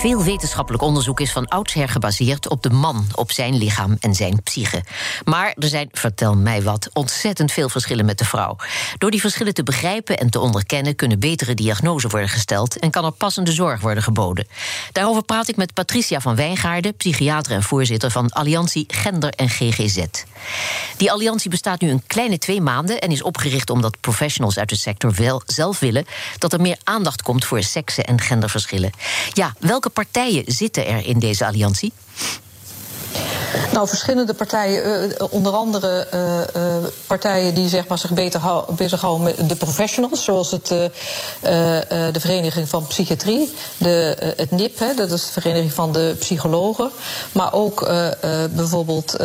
Veel wetenschappelijk onderzoek is van oudsher gebaseerd op de man, op zijn lichaam en zijn psyche. Maar er zijn, vertel mij wat, ontzettend veel verschillen met de vrouw. Door die verschillen te begrijpen en te onderkennen kunnen betere diagnoses worden gesteld en kan er passende zorg worden geboden. Daarover praat ik met Patricia van Wijngaarden, psychiater en voorzitter van Alliantie Gender en GGZ. Die alliantie bestaat nu een kleine twee maanden en is opgericht omdat professionals uit de sector wel zelf willen dat er meer aandacht komt voor seksen en genderverschillen. Ja, welke partijen zitten er in deze alliantie? Nou, verschillende partijen, uh, onder andere uh, partijen die zeg maar, zich beter bezighouden met de professionals, zoals het, de Vereniging van Psychiatrie, de, het NIP, hè, dat is de Vereniging van de Psychologen, maar ook bijvoorbeeld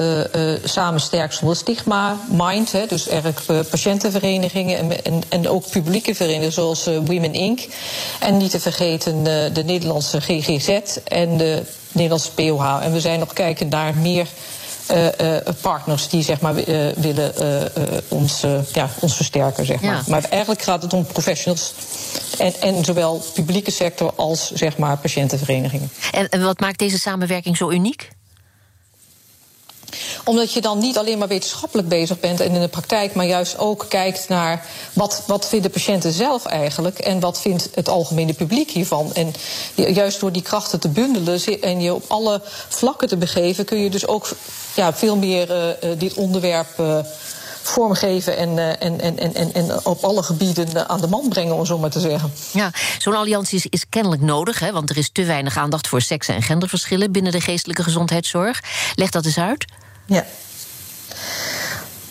Samen Sterk Zonder Stigma, Mind, hè, dus erg patiëntenverenigingen en, en, en, ook publieke verenigingen zoals Women Inc. En niet te vergeten de Nederlandse GGZ en de Nederlandse POH. En we zijn nog kijken naar meer uh, uh, partners die zeg maar, uh, willen ons, ja, ons versterken. Zeg maar. Ja. maar eigenlijk gaat het om professionals. En, en zowel publieke sector als zeg maar, patiëntenverenigingen. En, en wat maakt deze samenwerking zo uniek? Omdat je dan niet alleen maar wetenschappelijk bezig bent en in de praktijk, maar juist ook kijkt naar wat, wat vinden patiënten zelf eigenlijk en wat vindt het algemene publiek hiervan. En juist door die krachten te bundelen en je op alle vlakken te begeven, kun je dus ook ja, veel meer uh, dit onderwerp. Uh, vormgeven en, en, en, en, en op alle gebieden aan de man brengen, om zo maar te zeggen. Ja, zo'n alliantie is, is, kennelijk nodig, hè, want er is te weinig aandacht voor seks- en genderverschillen binnen de geestelijke gezondheidszorg. Leg dat eens uit. Ja.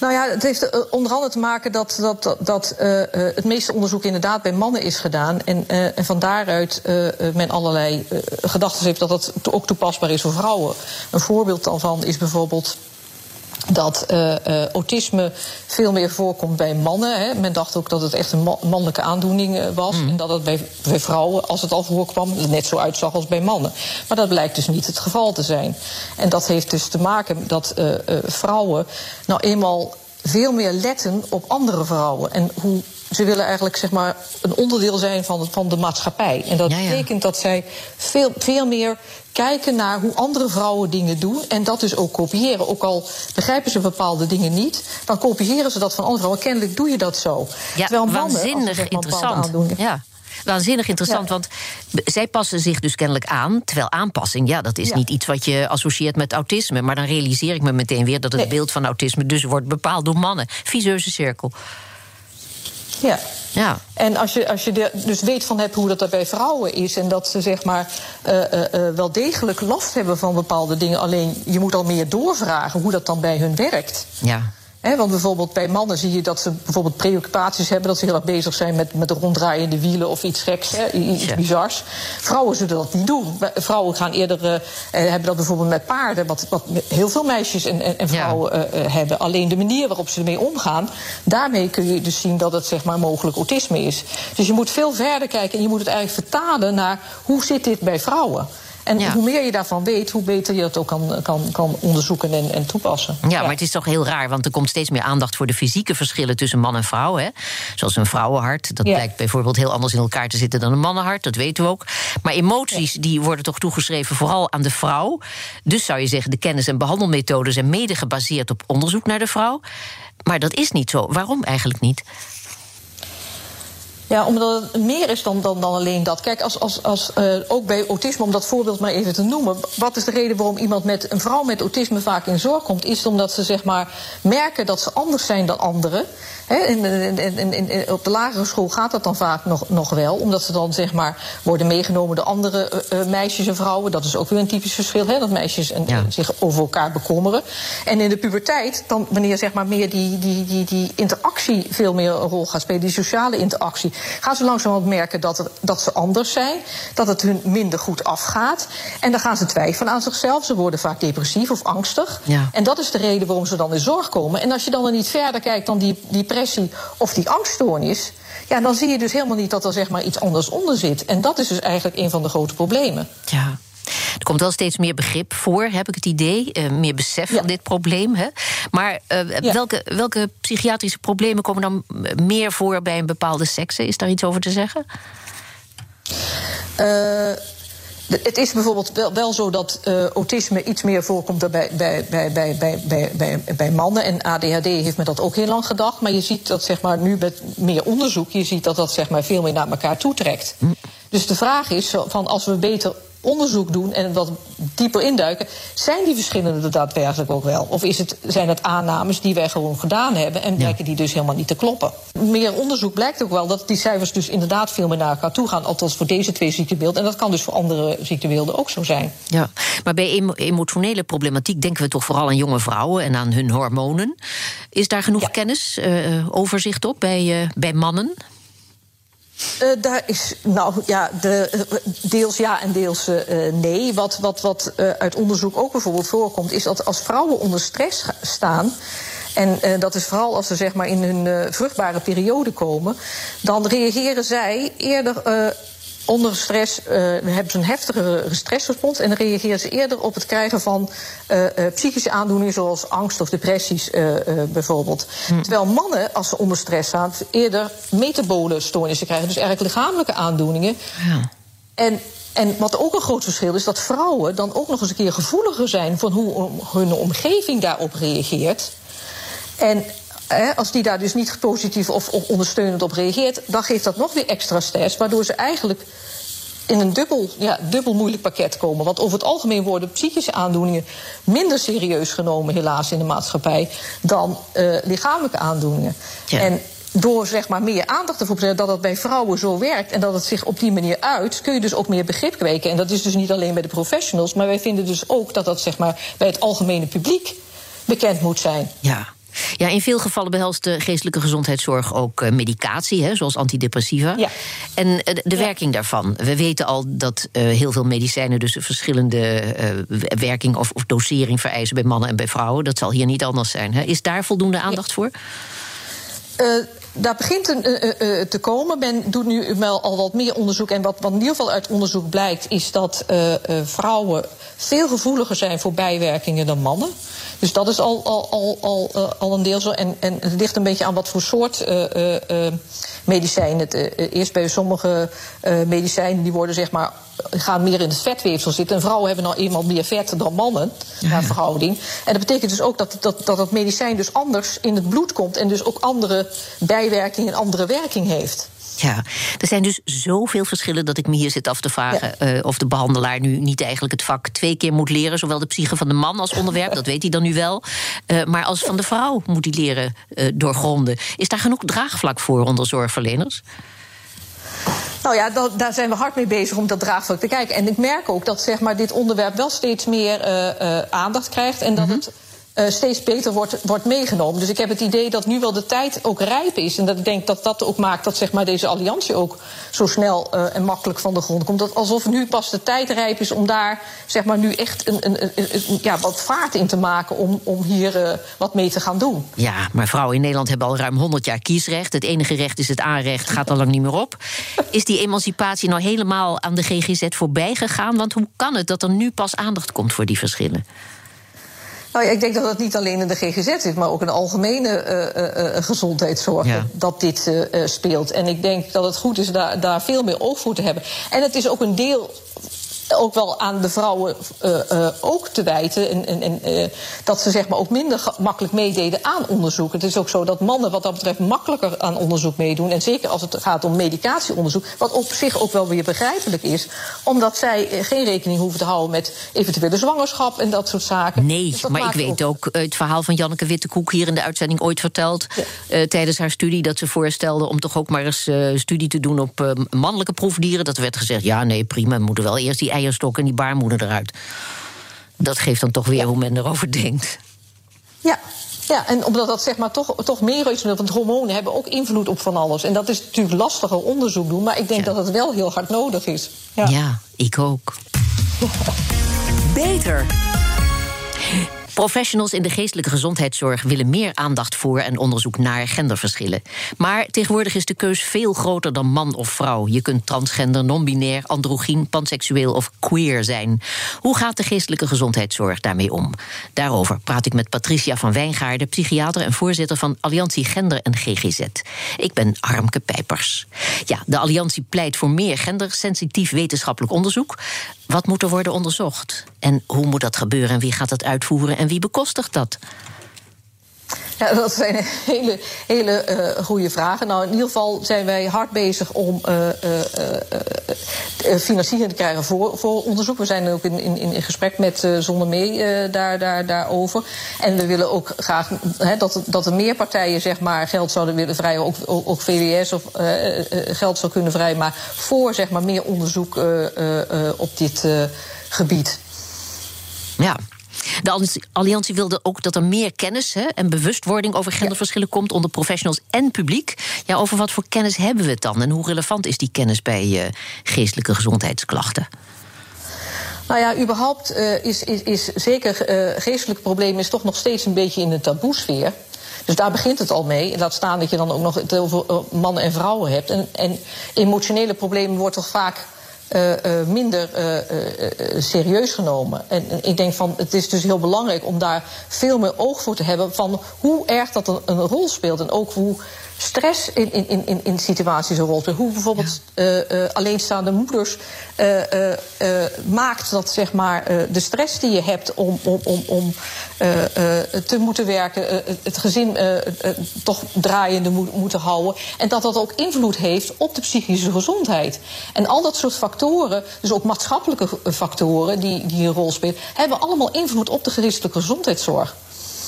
Nou ja, het heeft uh, onder andere te maken dat, dat, dat uh, het meeste onderzoek inderdaad bij mannen is gedaan. En, uh, en van daaruit men allerlei gedachten heeft dat dat ook toepasbaar is voor vrouwen. Een voorbeeld daarvan is bijvoorbeeld dat uh, uh, autisme veel meer voorkomt bij mannen. Hè. Men dacht ook dat het echt een mannelijke aandoening uh, was. Mm. En dat het bij, bij, vrouwen, als het al voorkwam, net zo uitzag als bij mannen. Maar dat blijkt dus niet het geval te zijn. En dat heeft dus te maken dat vrouwen nou eenmaal veel meer letten op andere vrouwen. En hoe ze willen eigenlijk zeg maar, een onderdeel zijn van, van de maatschappij. En dat ja, ja. betekent dat zij veel, veel meer kijken naar hoe andere vrouwen dingen doen. En dat dus ook kopiëren. Ook al begrijpen ze bepaalde dingen niet, dan kopiëren ze dat van andere vrouwen. Kennelijk doe je dat zo. Ja, Terwijl mannen, waanzinnig zeg maar, interessant. Ja. Waanzinnig interessant, ja. want zij passen zich dus kennelijk aan. Terwijl aanpassing, ja, dat is ja. niet iets wat je associeert met autisme. Maar dan realiseer ik me meteen weer dat het nee. beeld van autisme dus wordt bepaald door mannen. Visieuze cirkel. Ja. ja. En als je, als je de, dus weet van hebt hoe dat er bij vrouwen is... en dat ze zeg maar uh, uh, wel degelijk last hebben van bepaalde dingen... alleen je moet al meer doorvragen hoe dat dan bij hun werkt. Ja. He, want bijvoorbeeld bij mannen zie je dat ze bijvoorbeeld preoccupaties hebben, dat ze heel erg bezig zijn met, met de ronddraaiende wielen of iets geks, he, iets ja. bizars. Vrouwen zullen dat niet doen. Vrouwen gaan eerder uh, hebben dat bijvoorbeeld met paarden, wat, wat heel veel meisjes en, en, en vrouwen ja. uh, hebben. Alleen de manier waarop ze ermee omgaan, daarmee kun je dus zien dat het zeg maar mogelijk autisme is. Dus je moet veel verder kijken en je moet het eigenlijk vertalen naar hoe zit dit bij vrouwen. En ja. hoe meer je daarvan weet, hoe beter je het ook kan, kan, kan onderzoeken en, en toepassen. Ja, ja, maar het is toch heel raar, want er komt steeds meer aandacht voor de fysieke verschillen tussen man en vrouw. Hè? Zoals een vrouwenhart. Dat ja. blijkt bijvoorbeeld heel anders in elkaar te zitten dan een mannenhart, dat weten we ook. Maar emoties die worden toch toegeschreven vooral aan de vrouw. Dus zou je zeggen, de kennis- en behandelmethoden zijn mede gebaseerd op onderzoek naar de vrouw. Maar dat is niet zo. Waarom eigenlijk niet? Ja, omdat het meer is dan, dan, dan alleen dat. Kijk, als, als, als, uh, ook bij autisme, om dat voorbeeld maar even te noemen. Wat is de reden waarom iemand met een vrouw met autisme vaak in zorg komt? Is omdat ze zeg maar merken dat ze anders zijn dan anderen. He, in, in, in, op de lagere school gaat dat dan vaak nog, nog wel, omdat ze dan zeg maar worden meegenomen door andere uh, meisjes en vrouwen. Dat is ook weer een typisch verschil, he, dat meisjes en, ja. zich over elkaar bekommeren. En in de puberteit, dan wanneer zeg maar meer die, die, die, die interactie veel meer een rol gaat spelen, die sociale interactie, gaan ze langzamerhand merken dat, dat ze anders zijn, dat het hun minder goed afgaat. En dan gaan ze twijfelen aan zichzelf. Ze worden vaak depressief of angstig. Ja. En dat is de reden waarom ze dan in zorg komen. En als je dan er niet verder kijkt dan die, die depressie of die angststoornis, Ja, dan zie je dus helemaal niet dat er zeg maar iets anders onder zit. En dat is dus eigenlijk een van de grote problemen. Ja. Er komt wel steeds meer begrip voor, heb ik het idee. Uh, meer besef van dit probleem. Hè? Maar uh, welke, welke psychiatrische problemen komen dan meer voor bij een bepaalde sekse? Is daar iets over te zeggen? Uh, het is bijvoorbeeld wel, wel zo dat uh, autisme iets meer voorkomt bij, bij, bij, bij, bij, bij, bij mannen. En ADHD heeft me dat ook heel lang gedacht. Maar je ziet dat zeg maar, nu met meer onderzoek, je ziet dat dat zeg maar, veel meer naar elkaar toetrekt. Hm. Dus de vraag is van als we beter onderzoek doen en wat dieper induiken, zijn die verschillen er daadwerkelijk ook wel? Of is het, zijn het aannames die wij gewoon gedaan hebben en blijken die dus helemaal niet te kloppen? Meer onderzoek blijkt ook wel dat die cijfers dus inderdaad veel meer naar elkaar toe gaan, althans voor deze twee ziektebeelden. En dat kan dus voor andere ziektebeelden ook zo zijn. Ja, maar bij emotionele problematiek denken we toch vooral aan jonge vrouwen en aan hun hormonen. Is daar genoeg kennis, uh, overzicht op bij, uh, bij mannen? Uh, daar is, nou ja, de, uh, deels ja en deels uh, nee. Wat, wat, wat uit onderzoek ook bijvoorbeeld voorkomt, is dat als vrouwen onder stress staan. En dat is vooral als ze zeg maar in hun vruchtbare periode komen, dan reageren zij eerder onder stress uh, hebben ze een heftigere stressrespons en dan reageren ze eerder op het krijgen van uh, uh, psychische aandoeningen zoals angst of depressies bijvoorbeeld. Hm. Terwijl mannen, als ze onder stress staan, eerder metabole stoornissen krijgen, dus eigenlijk lichamelijke aandoeningen. Ja. En en wat ook een groot verschil is, dat vrouwen dan ook nog eens een keer gevoeliger zijn van hoe hun omgeving daarop reageert. En als die daar dus niet positief of, ondersteunend op reageert, dan geeft dat nog weer extra stress, waardoor ze eigenlijk in een dubbel, ja, dubbel moeilijk pakket komen. Want over het algemeen worden psychische aandoeningen minder serieus genomen, helaas, in de maatschappij dan uh, lichamelijke aandoeningen. En door zeg maar, meer aandacht ervoor te zetten dat dat bij vrouwen zo werkt en dat het zich op die manier uit, kun je dus ook meer begrip kweken. En dat is dus niet alleen bij de professionals, maar wij vinden dus ook dat dat zeg maar, bij het algemene publiek bekend moet zijn. Ja. Ja, in veel gevallen behelst de geestelijke gezondheidszorg ook uh, medicatie, hè, zoals antidepressiva. Ja. En uh, de werking daarvan. We weten al dat uh, heel veel medicijnen dus verschillende werking of, of, dosering vereisen bij mannen en bij vrouwen. Dat zal hier niet anders zijn. Hè. Is daar voldoende aandacht voor? daar begint een, uh, uh, te komen. Men doet nu wel al wat meer onderzoek. En wat, wat in ieder geval uit onderzoek blijkt, is dat vrouwen veel gevoeliger zijn voor bijwerkingen dan mannen. Dus dat is al, al, al, al, uh, al een deel zo. En, en het ligt een beetje aan wat voor soort uh, uh, medicijnen. Het, eerst bij sommige medicijnen die worden zeg maar gaan meer in het vetweefsel zitten. En vrouwen hebben nou eenmaal meer vet dan mannen, naar verhouding. En dat betekent dus ook dat, dat, dat het medicijn dus anders in het bloed komt... en dus ook andere bijwerking en andere werking heeft. Ja, er zijn dus zoveel verschillen dat ik me hier zit af te vragen ja. uh, of de behandelaar nu niet eigenlijk het vak twee keer moet leren, zowel de psyche van de man als onderwerp, dat weet hij dan nu wel, uh, maar als van de vrouw moet hij leren uh, doorgronden. Is daar genoeg draagvlak voor onder zorgverleners? Nou ja, dat, daar zijn we hard mee bezig om dat draagvlak te kijken. En ik merk ook dat zeg maar, dit onderwerp wel steeds meer aandacht krijgt en dat mm -hmm. het uh, steeds beter wordt, wordt meegenomen. Dus ik heb het idee dat nu wel de tijd ook rijp is. En dat ik denk dat dat ook maakt dat zeg maar, deze alliantie ook zo snel uh, en makkelijk van de grond komt. Dat alsof nu pas de tijd rijp is om daar zeg maar, nu echt een, een, ja, wat vaart in te maken om, om hier uh, wat mee te gaan doen. Ja, maar vrouwen in Nederland hebben al ruim 100 jaar kiesrecht. Het enige recht is het aanrecht, gaat al lang niet meer op. Is die emancipatie nou helemaal aan de GGZ voorbij gegaan? Want hoe kan het dat er nu pas aandacht komt voor die verschillen? Nou ja, ik denk dat het niet alleen in de GGZ zit, maar ook in de algemene uh, uh, gezondheidszorg ja. dat dit speelt. En ik denk dat het goed is daar, daar veel meer oog voor te hebben. En het is ook een deel ook wel aan de vrouwen uh, uh, ook te wijten. En, en, en uh, dat ze zeg maar ook minder makkelijk meededen aan onderzoek. Het is ook zo dat mannen wat dat betreft makkelijker aan onderzoek meedoen. En zeker als het gaat om medicatieonderzoek. Wat op zich ook wel weer begrijpelijk is. Omdat zij geen rekening hoeven te houden met eventuele zwangerschap en dat soort zaken. Nee, dus maar ik weet ook het verhaal van Janneke Wittekoek hier in de uitzending ooit verteld. Ja. tijdens haar studie dat ze voorstelde om toch ook maar eens studie te doen op mannelijke proefdieren. Dat werd gezegd, ja nee prima, we moeten wel eerst die eierstok en die baarmoeder eruit. Dat geeft dan toch weer ja. hoe men erover denkt. Ja, ja, en omdat dat zeg maar toch, toch meer is, want hormonen hebben ook invloed op van alles. En dat is natuurlijk lastiger onderzoek doen, maar ik denk ja. dat het wel heel hard nodig is. Ja, ja ik ook. Beter. Professionals in de geestelijke gezondheidszorg willen meer aandacht voor en onderzoek naar genderverschillen. Maar tegenwoordig is de keus veel groter dan man of vrouw. Je kunt transgender, non-binair, androgyn, panseksueel of queer zijn. Hoe gaat de geestelijke gezondheidszorg daarmee om? Daarover praat ik met Patricia van Wijngaarden, psychiater en voorzitter van Alliantie Gender en GGZ. Ik ben Harmke Pijpers. Ja, de Alliantie pleit voor meer gendersensitief wetenschappelijk onderzoek. Wat moet er worden onderzocht? En hoe moet dat gebeuren en wie gaat dat uitvoeren en wie bekostigt dat? Ja, dat zijn hele, hele uh, goede vragen. Nou, in ieder geval zijn wij hard bezig om uh, financiering te krijgen voor, voor onderzoek. We zijn ook in, in, in gesprek met Zonder Mee daar, daar, daarover. En we willen ook graag dat, dat er meer partijen zeg maar, geld zouden willen vrijen. Ook, ook, ook VWS of geld zou kunnen vrijmaken voor zeg maar, meer onderzoek op dit gebied. Ja, de Alliantie wilde ook dat er meer kennis en bewustwording over genderverschillen komt onder professionals en publiek. Ja, over wat voor kennis hebben we het dan en hoe relevant is die kennis bij uh, geestelijke gezondheidsklachten? Nou ja, überhaupt uh, is, is, is zeker uh, geestelijke problemen is toch nog steeds een beetje in de taboesfeer. Dus daar begint het al mee. Laat staan dat je dan ook nog het over mannen en vrouwen hebt. En, en emotionele problemen wordt toch vaak uh, uh, minder uh, serieus genomen. En, en, ik denk van het is dus heel belangrijk om daar veel meer oog voor te hebben van hoe erg dat een, een rol speelt. En ook hoe stress in, in, in, in situaties een rol speelt. Hoe bijvoorbeeld ja. alleenstaande moeders maakt dat zeg maar, de stress die je hebt om, om, om, om te moeten werken, het gezin toch draaiende moet, moeten houden. En dat dat ook invloed heeft op de psychische gezondheid. En al dat soort factoren, dus ook maatschappelijke factoren die, die een rol spelen, hebben allemaal invloed op de geestelijke gezondheidszorg.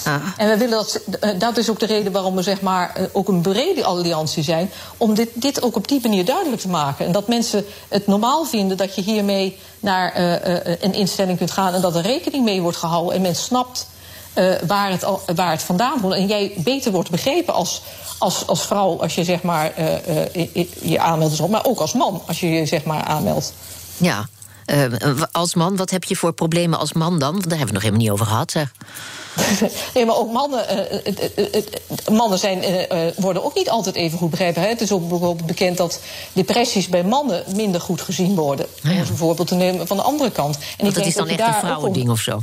Ah. En we willen dat, eh, dat is ook de reden waarom we zeg maar, eh, ook een brede alliantie zijn. Om dit, dit ook op die manier duidelijk te maken. En dat mensen het normaal vinden dat je hiermee naar uh, een instelling kunt gaan. En dat er rekening mee wordt gehouden. En men snapt uh, waar, het, waar het vandaan komt. En jij beter wordt begrepen als, als, als vrouw als je zeg maar, je aanmeldt. Maar ook als man als je je zeg maar, aanmeldt. Ja, als man, wat heb je voor problemen als man dan? Daar hebben we het nog helemaal niet over gehad, zeg. nee, maar ook mannen, uh, mannen zijn, worden ook niet altijd even goed begrepen. Hè? Het is ook bijvoorbeeld bekend dat depressies bij mannen minder goed gezien worden. Ah, ja. Om een voorbeeld te nemen van de andere kant. En ik dat is dan echt een vrouwending of zo?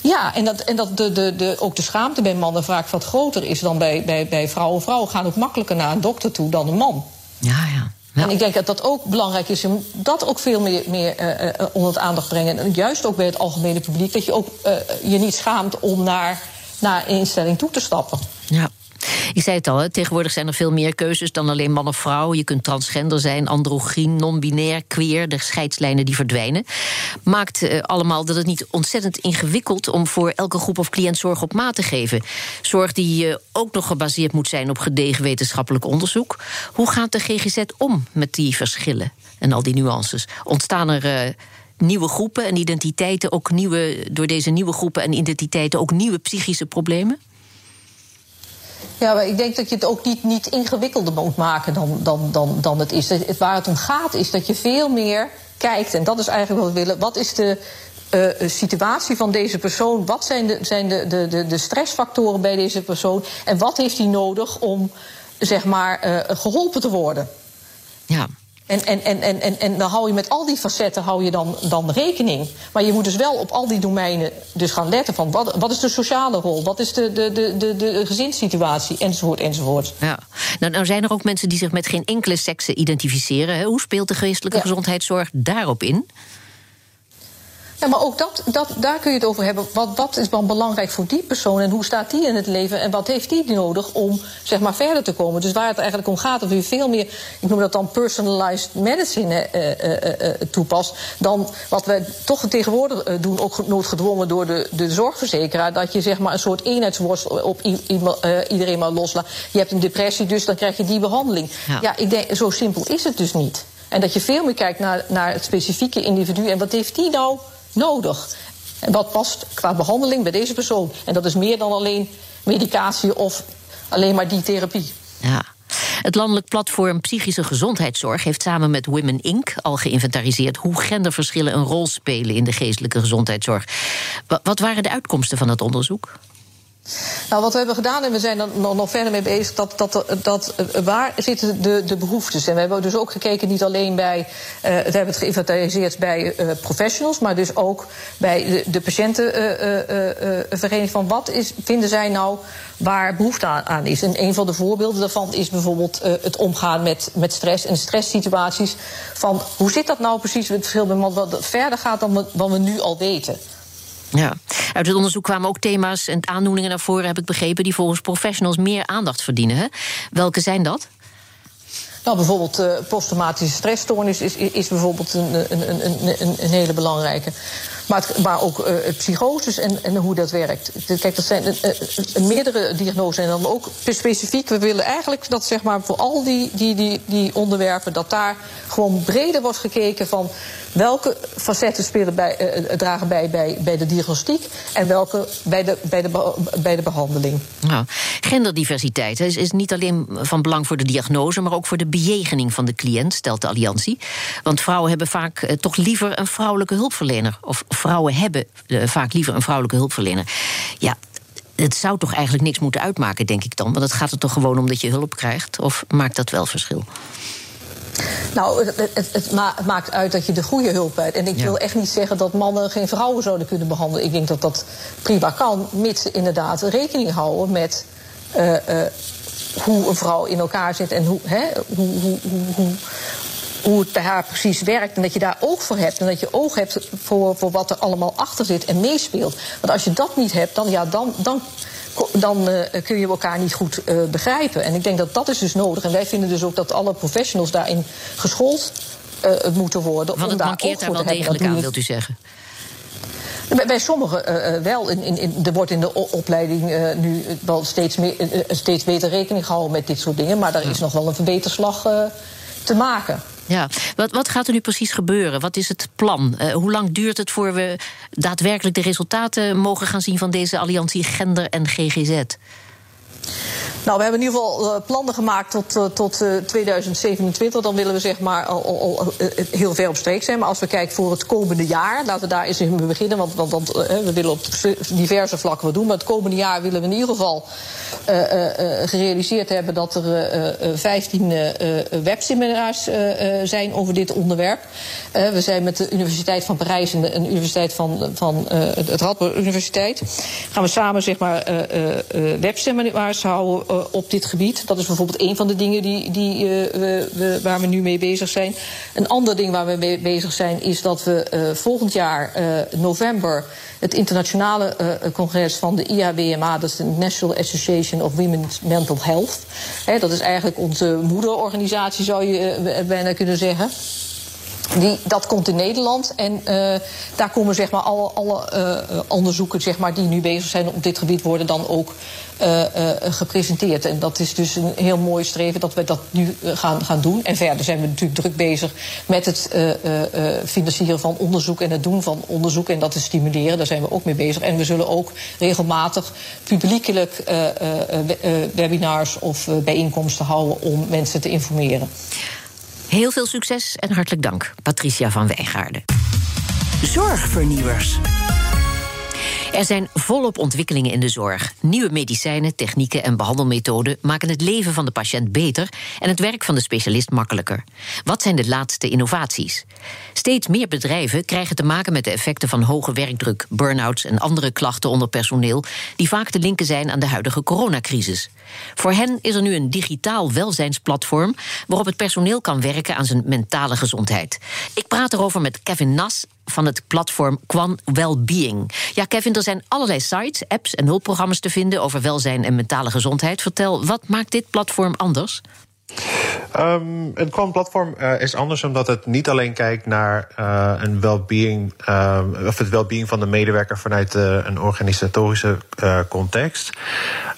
Ja, en dat, en dat de, de, de, ook de schaamte bij mannen vaak wat groter is dan bij, bij, bij vrouwen. Vrouwen gaan ook makkelijker naar een dokter toe dan een man. Ja, ja. En ik denk dat dat ook belangrijk is om dat ook veel meer, meer uh, onder het aandacht brengen. En juist ook bij het algemene publiek. Dat je ook uh, je niet schaamt om naar, naar een instelling toe te stappen. Ja. Ik zei het al, tegenwoordig zijn er veel meer keuzes dan alleen man of vrouw. Je kunt transgender zijn, androgyn, non-binair, queer. De scheidslijnen die verdwijnen. Maakt uh, allemaal dat het niet ontzettend ingewikkeld om voor elke groep of cliënt zorg op maat te geven. Zorg die ook nog gebaseerd moet zijn op gedegen wetenschappelijk onderzoek. Hoe gaat de GGZ om met die verschillen en al die nuances? Ontstaan er. Uh, nieuwe groepen en identiteiten, ook nieuwe, door deze nieuwe groepen en identiteiten ook nieuwe psychische problemen? Ja, maar ik denk dat je het ook niet, niet ingewikkelder moet maken dan, dan, dan, dan het is. Het, waar het om gaat is dat je veel meer kijkt, en dat is eigenlijk wat we willen. Wat is de uh, situatie van deze persoon? Wat zijn, de, zijn de, de, de, stressfactoren bij deze persoon? En wat heeft hij nodig om zeg maar, uh, geholpen te worden? Ja. En, en, en, en, en, en dan hou je met al die facetten hou je dan, dan rekening. Maar je moet dus wel op al die domeinen dus gaan letten van wat, wat is de sociale rol, wat is de, de, de, de, de gezinssituatie, enzovoort, enzovoort. Ja. Nou, nou zijn er ook mensen die zich met geen enkele sekse identificeren. Hoe speelt de geestelijke ja. gezondheidszorg daarop in? Ja, maar ook dat, dat, daar kun je het over hebben. Wat, wat is dan belangrijk voor die persoon en hoe staat die in het leven en wat heeft die nodig om zeg maar, verder te komen? Dus waar het eigenlijk om gaat, dat je veel meer, ik noem dat dan personalized medicine uh, uh, uh, toepast, dan wat we toch tegenwoordig doen, ook noodgedwongen door de, de zorgverzekeraar, dat je zeg maar, een soort eenheidsworst op iedereen maar loslaat. Je hebt een depressie, dus dan krijg je die behandeling. Ja, ja ik denk, zo simpel is het dus niet. En dat je veel meer kijkt naar, naar het specifieke individu en wat heeft die nou nodig? En wat past qua behandeling bij deze persoon? En dat is meer dan alleen medicatie of alleen maar die therapie. Ja. Het landelijk platform Psychische Gezondheidszorg heeft samen met Women Inc. al geïnventariseerd hoe genderverschillen een rol spelen in de geestelijke gezondheidszorg. Wat waren de uitkomsten van dat onderzoek? Nou, wat we hebben gedaan, en we zijn er nog, verder mee bezig, dat, dat, dat, eh, waar zitten de, de behoeftes? En we hebben dus ook gekeken, niet alleen bij, uh, we hebben het geïnventariseerd bij uh, professionals, maar dus ook bij de, de patiëntenvereniging van wat is, vinden zij nou waar behoefte aan is. En een van de voorbeelden daarvan is bijvoorbeeld het omgaan met, met stress en stresssituaties. Van hoe zit dat nou precies het verschil met wat verder gaat dan dan we nu al weten? Ja, uit het onderzoek kwamen ook thema's en aandoeningen naar voren, heb ik begrepen, die volgens professionals meer aandacht verdienen. Welke zijn dat? Nou, bijvoorbeeld uh, posttraumatische stressstoornis is, is, bijvoorbeeld een, een, een, een hele belangrijke. Maar, ook uh, psychoses en, en hoe dat werkt. Kijk, dat zijn uh, meerdere diagnoses. En dan ook specifiek, we willen eigenlijk dat zeg maar, voor al die, die, die, die onderwerpen... dat daar gewoon breder wordt gekeken van welke facetten spelen bij, dragen bij, bij bij de diagnostiek en welke bij de, bij de, bij de behandeling. Nou, genderdiversiteit is, is niet alleen van belang voor de diagnose, maar ook voor de bejegening van de cliënt, stelt de Alliantie. Want vrouwen hebben vaak toch liever een vrouwelijke hulpverlener. Of vrouwen hebben uh, vaak liever een vrouwelijke hulpverlener. Ja, het zou toch eigenlijk niks moeten uitmaken, denk ik dan. Want het gaat er toch gewoon om dat je hulp krijgt? Of maakt dat wel verschil? Nou, het, het, het, maakt uit dat je de goede hulp hebt. En ik wil echt niet zeggen dat mannen geen vrouwen zouden kunnen behandelen. Ik denk dat dat prima kan, mits inderdaad rekening houden met uh, uh, hoe een vrouw in elkaar zit en hoe, hè, hoe, hoe, hoe, hoe het bij haar precies werkt. En dat je daar oog voor hebt. En dat je oog hebt voor, voor wat er allemaal achter zit en meespeelt. Want als je dat niet hebt, dan, ja, dan, dan dan uh, kun je elkaar niet goed uh, begrijpen. En ik denk dat dat is dus nodig. En wij vinden dus ook dat alle professionals daarin geschoold uh, moeten worden. Want het mankeert daar wel degelijk aan, wilt u zeggen? Bij, bij sommigen uh, wel. In, in, in, er wordt in de opleiding uh, nu wel steeds, meer, uh, steeds beter rekening gehouden met dit soort dingen. Maar daar is nog wel een verbeterslag te maken. Ja, wat, wat gaat er nu precies gebeuren? Wat is het plan? Uh, hoe lang duurt het voor we daadwerkelijk de resultaten mogen gaan zien van deze alliantie Gender en GGZ? Nou, we hebben in ieder geval uh, plannen gemaakt tot, uh, tot uh, 2027. Dan willen we zeg maar al, al, heel ver op streek zijn. Maar als we kijken voor het komende jaar, laten we daar eens in beginnen. Want, we willen op diverse vlakken wat doen. Maar het komende jaar willen we in ieder geval gerealiseerd hebben dat er 15 webseminars zijn over dit onderwerp. we zijn met de Universiteit van Parijs en de, Universiteit van, van het Radboud Universiteit. Gaan we samen zeg maar webseminars houden op dit gebied. Dat is bijvoorbeeld een van de dingen die, die, uh, we, we, waar we nu mee bezig zijn. Een ander ding waar we mee bezig zijn is dat we uh, volgend jaar november het internationale congres van de IAWMA, dat is de National Association of Women's Mental Health. He, dat is eigenlijk onze moederorganisatie, zou je bijna kunnen zeggen. Die, dat komt in Nederland en uh, daar komen zeg maar, alle, alle uh, onderzoeken zeg maar, die nu bezig zijn op dit gebied worden dan ook uh, gepresenteerd. En dat is dus een heel mooi streven dat we dat nu gaan, gaan doen. En verder zijn we natuurlijk druk bezig met het financieren van onderzoek en het doen van onderzoek en dat te stimuleren. Daar zijn we ook mee bezig. En we zullen ook regelmatig publiekelijk webinars of bijeenkomsten houden om mensen te informeren. Heel veel succes en hartelijk dank, Patricia van Wijngaarden. Zorgvernieuwers. Er zijn volop ontwikkelingen in de zorg. Nieuwe medicijnen, technieken en behandelmethoden maken het leven van de patiënt beter en het werk van de specialist makkelijker. Wat zijn de laatste innovaties? Steeds meer bedrijven krijgen te maken met de effecten van hoge werkdruk, burn-outs en andere klachten onder personeel, die vaak te linken zijn aan de huidige coronacrisis. Voor hen is er nu een digitaal welzijnsplatform waarop het personeel kan werken aan zijn mentale gezondheid. Ik praat erover met Kevin Nas van het platform Quan Wellbeing. Ja, Kevin, er zijn allerlei sites, apps en hulpprogramma's te vinden over welzijn en mentale gezondheid. Vertel, wat maakt dit platform anders? Um, een Quant-platform uh, is anders omdat het niet alleen kijkt naar uh, een well-being, uh, of het well-being van de medewerker vanuit een organisatorische context.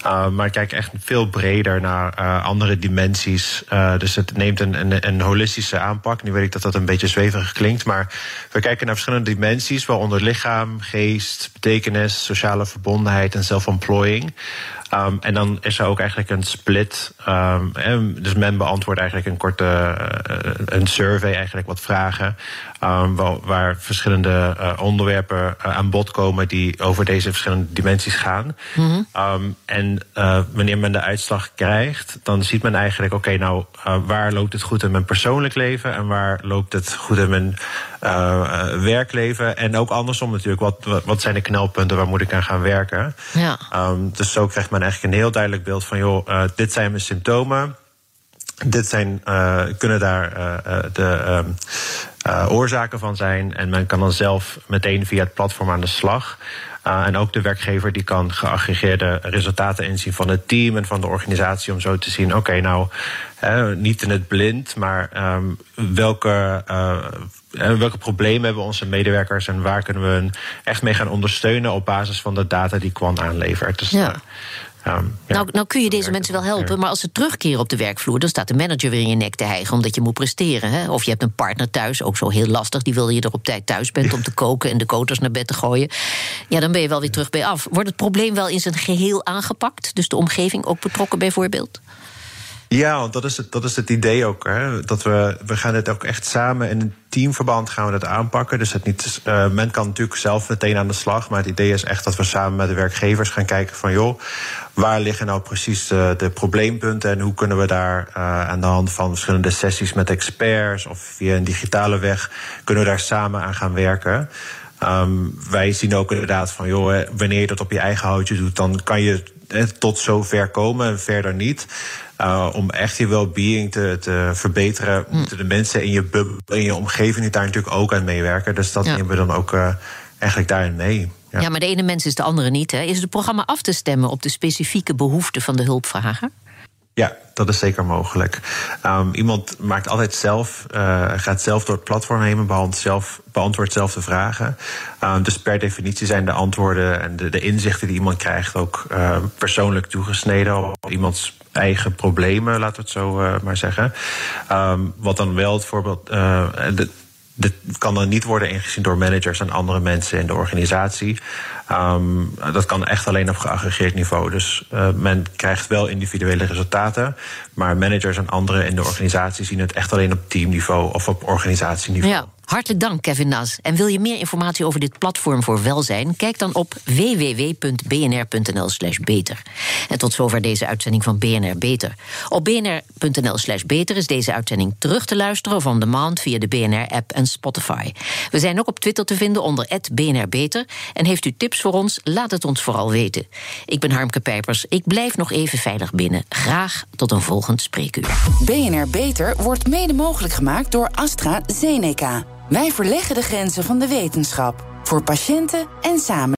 maar het kijkt echt veel breder naar andere dimensies. dus het neemt een, een, een, holistische aanpak. Nu weet ik dat dat een beetje zweverig klinkt, maar we kijken naar verschillende dimensies, waaronder lichaam, geest, betekenis, sociale verbondenheid en zelfontplooiing. Um, en dan is er ook eigenlijk een split. Um, dus men beantwoordt eigenlijk een korte uh, een survey, eigenlijk wat vragen. Um, waar, waar, verschillende uh, onderwerpen uh, aan bod komen die over deze verschillende dimensies gaan. Mm -hmm. en uh, wanneer men de uitslag krijgt, dan ziet men eigenlijk: oké, okay, nou, waar loopt het goed in mijn persoonlijk leven en waar loopt het goed in mijn werkleven? En ook andersom natuurlijk, wat, wat zijn de knelpunten, waar moet ik aan gaan werken? Ja. dus zo krijgt men eigenlijk een heel duidelijk beeld van: joh, dit zijn mijn symptomen. Dit zijn, uh, kunnen daar uh, de uh, oorzaken van zijn. En men kan dan zelf meteen via het platform aan de slag. Uh, en ook de werkgever die kan geaggregeerde resultaten inzien van het team en van de organisatie om zo te zien, oké, okay, nou, niet in het blind, maar um, welke, uh, welke problemen hebben onze medewerkers en waar kunnen we hen echt mee gaan ondersteunen op basis van de data die Quan aanlevert. Dus, ja. Ja. nou, nou kun je deze mensen wel helpen, maar als ze terugkeren op de werkvloer, dan staat de manager weer in je nek te hijgen omdat je moet presteren. Hè? Of je hebt een partner thuis, ook zo heel lastig, die wil je er op tijd thuis bent om te koken en de koters naar bed te gooien. Ja, dan ben je wel weer terug bij af. Wordt het probleem wel in zijn geheel aangepakt? Dus de omgeving ook betrokken bijvoorbeeld? Ja, want dat is het, dat is het idee ook. Hè? Dat we, we gaan dit ook echt samen in een teamverband gaan we dat aanpakken. Dus het niet, uh, men kan natuurlijk zelf meteen aan de slag. Maar het idee is echt dat we samen met de werkgevers gaan kijken van joh, waar liggen nou precies de, de probleempunten en hoe kunnen we daar uh, aan de hand van verschillende sessies met experts of via een digitale weg, kunnen we daar samen aan gaan werken. Um, wij zien ook inderdaad van, joh, wanneer je dat op je eigen houtje doet, dan kan je tot zover komen en verder niet. Uh, om echt je well-being te, te verbeteren, hm. moeten de mensen in je bubbel, in je omgeving daar natuurlijk ook aan meewerken. Dus dat nemen we dan ook uh, eigenlijk daarin mee. Ja. ja. maar de ene mens is de andere niet. Hè? Is het programma af te stemmen op de specifieke behoeften van de hulpvrager? Ja, dat is zeker mogelijk. Um, iemand maakt altijd zelf, uh, gaat zelf door het platform heen en zelf, beantwoordt zelf de vragen. Um, dus per definitie zijn de antwoorden en de, de inzichten die iemand krijgt ook uh, persoonlijk toegesneden op iemands eigen problemen, laten we het zo uh, maar zeggen. Wat dan wel het voorbeeld. De, dit kan dan niet worden ingezien door managers en andere mensen in de organisatie. Um, dat kan echt alleen op geaggregeerd niveau. Dus uh, men krijgt wel individuele resultaten. Maar managers en anderen in de organisatie zien het echt alleen op teamniveau of op organisatieniveau. Ja. Hartelijk dank, Kevin Nas. En wil je meer informatie over dit platform voor welzijn? Kijk dan op www.bnr.nl/slash beter. En tot zover deze uitzending van BNR Beter. Op bnr.nl/slash beter is deze uitzending terug te luisteren of on demand via de BNR-app en Spotify. We zijn ook op Twitter te vinden onder BNR Beter. En heeft u tips voor ons? Laat het ons vooral weten. Ik ben Harmke Pijpers. Ik blijf nog even veilig binnen. Graag tot een volgend spreekuur. BNR Beter wordt mede mogelijk gemaakt door AstraZeneca. Wij verleggen de grenzen van de wetenschap voor patiënten en samen.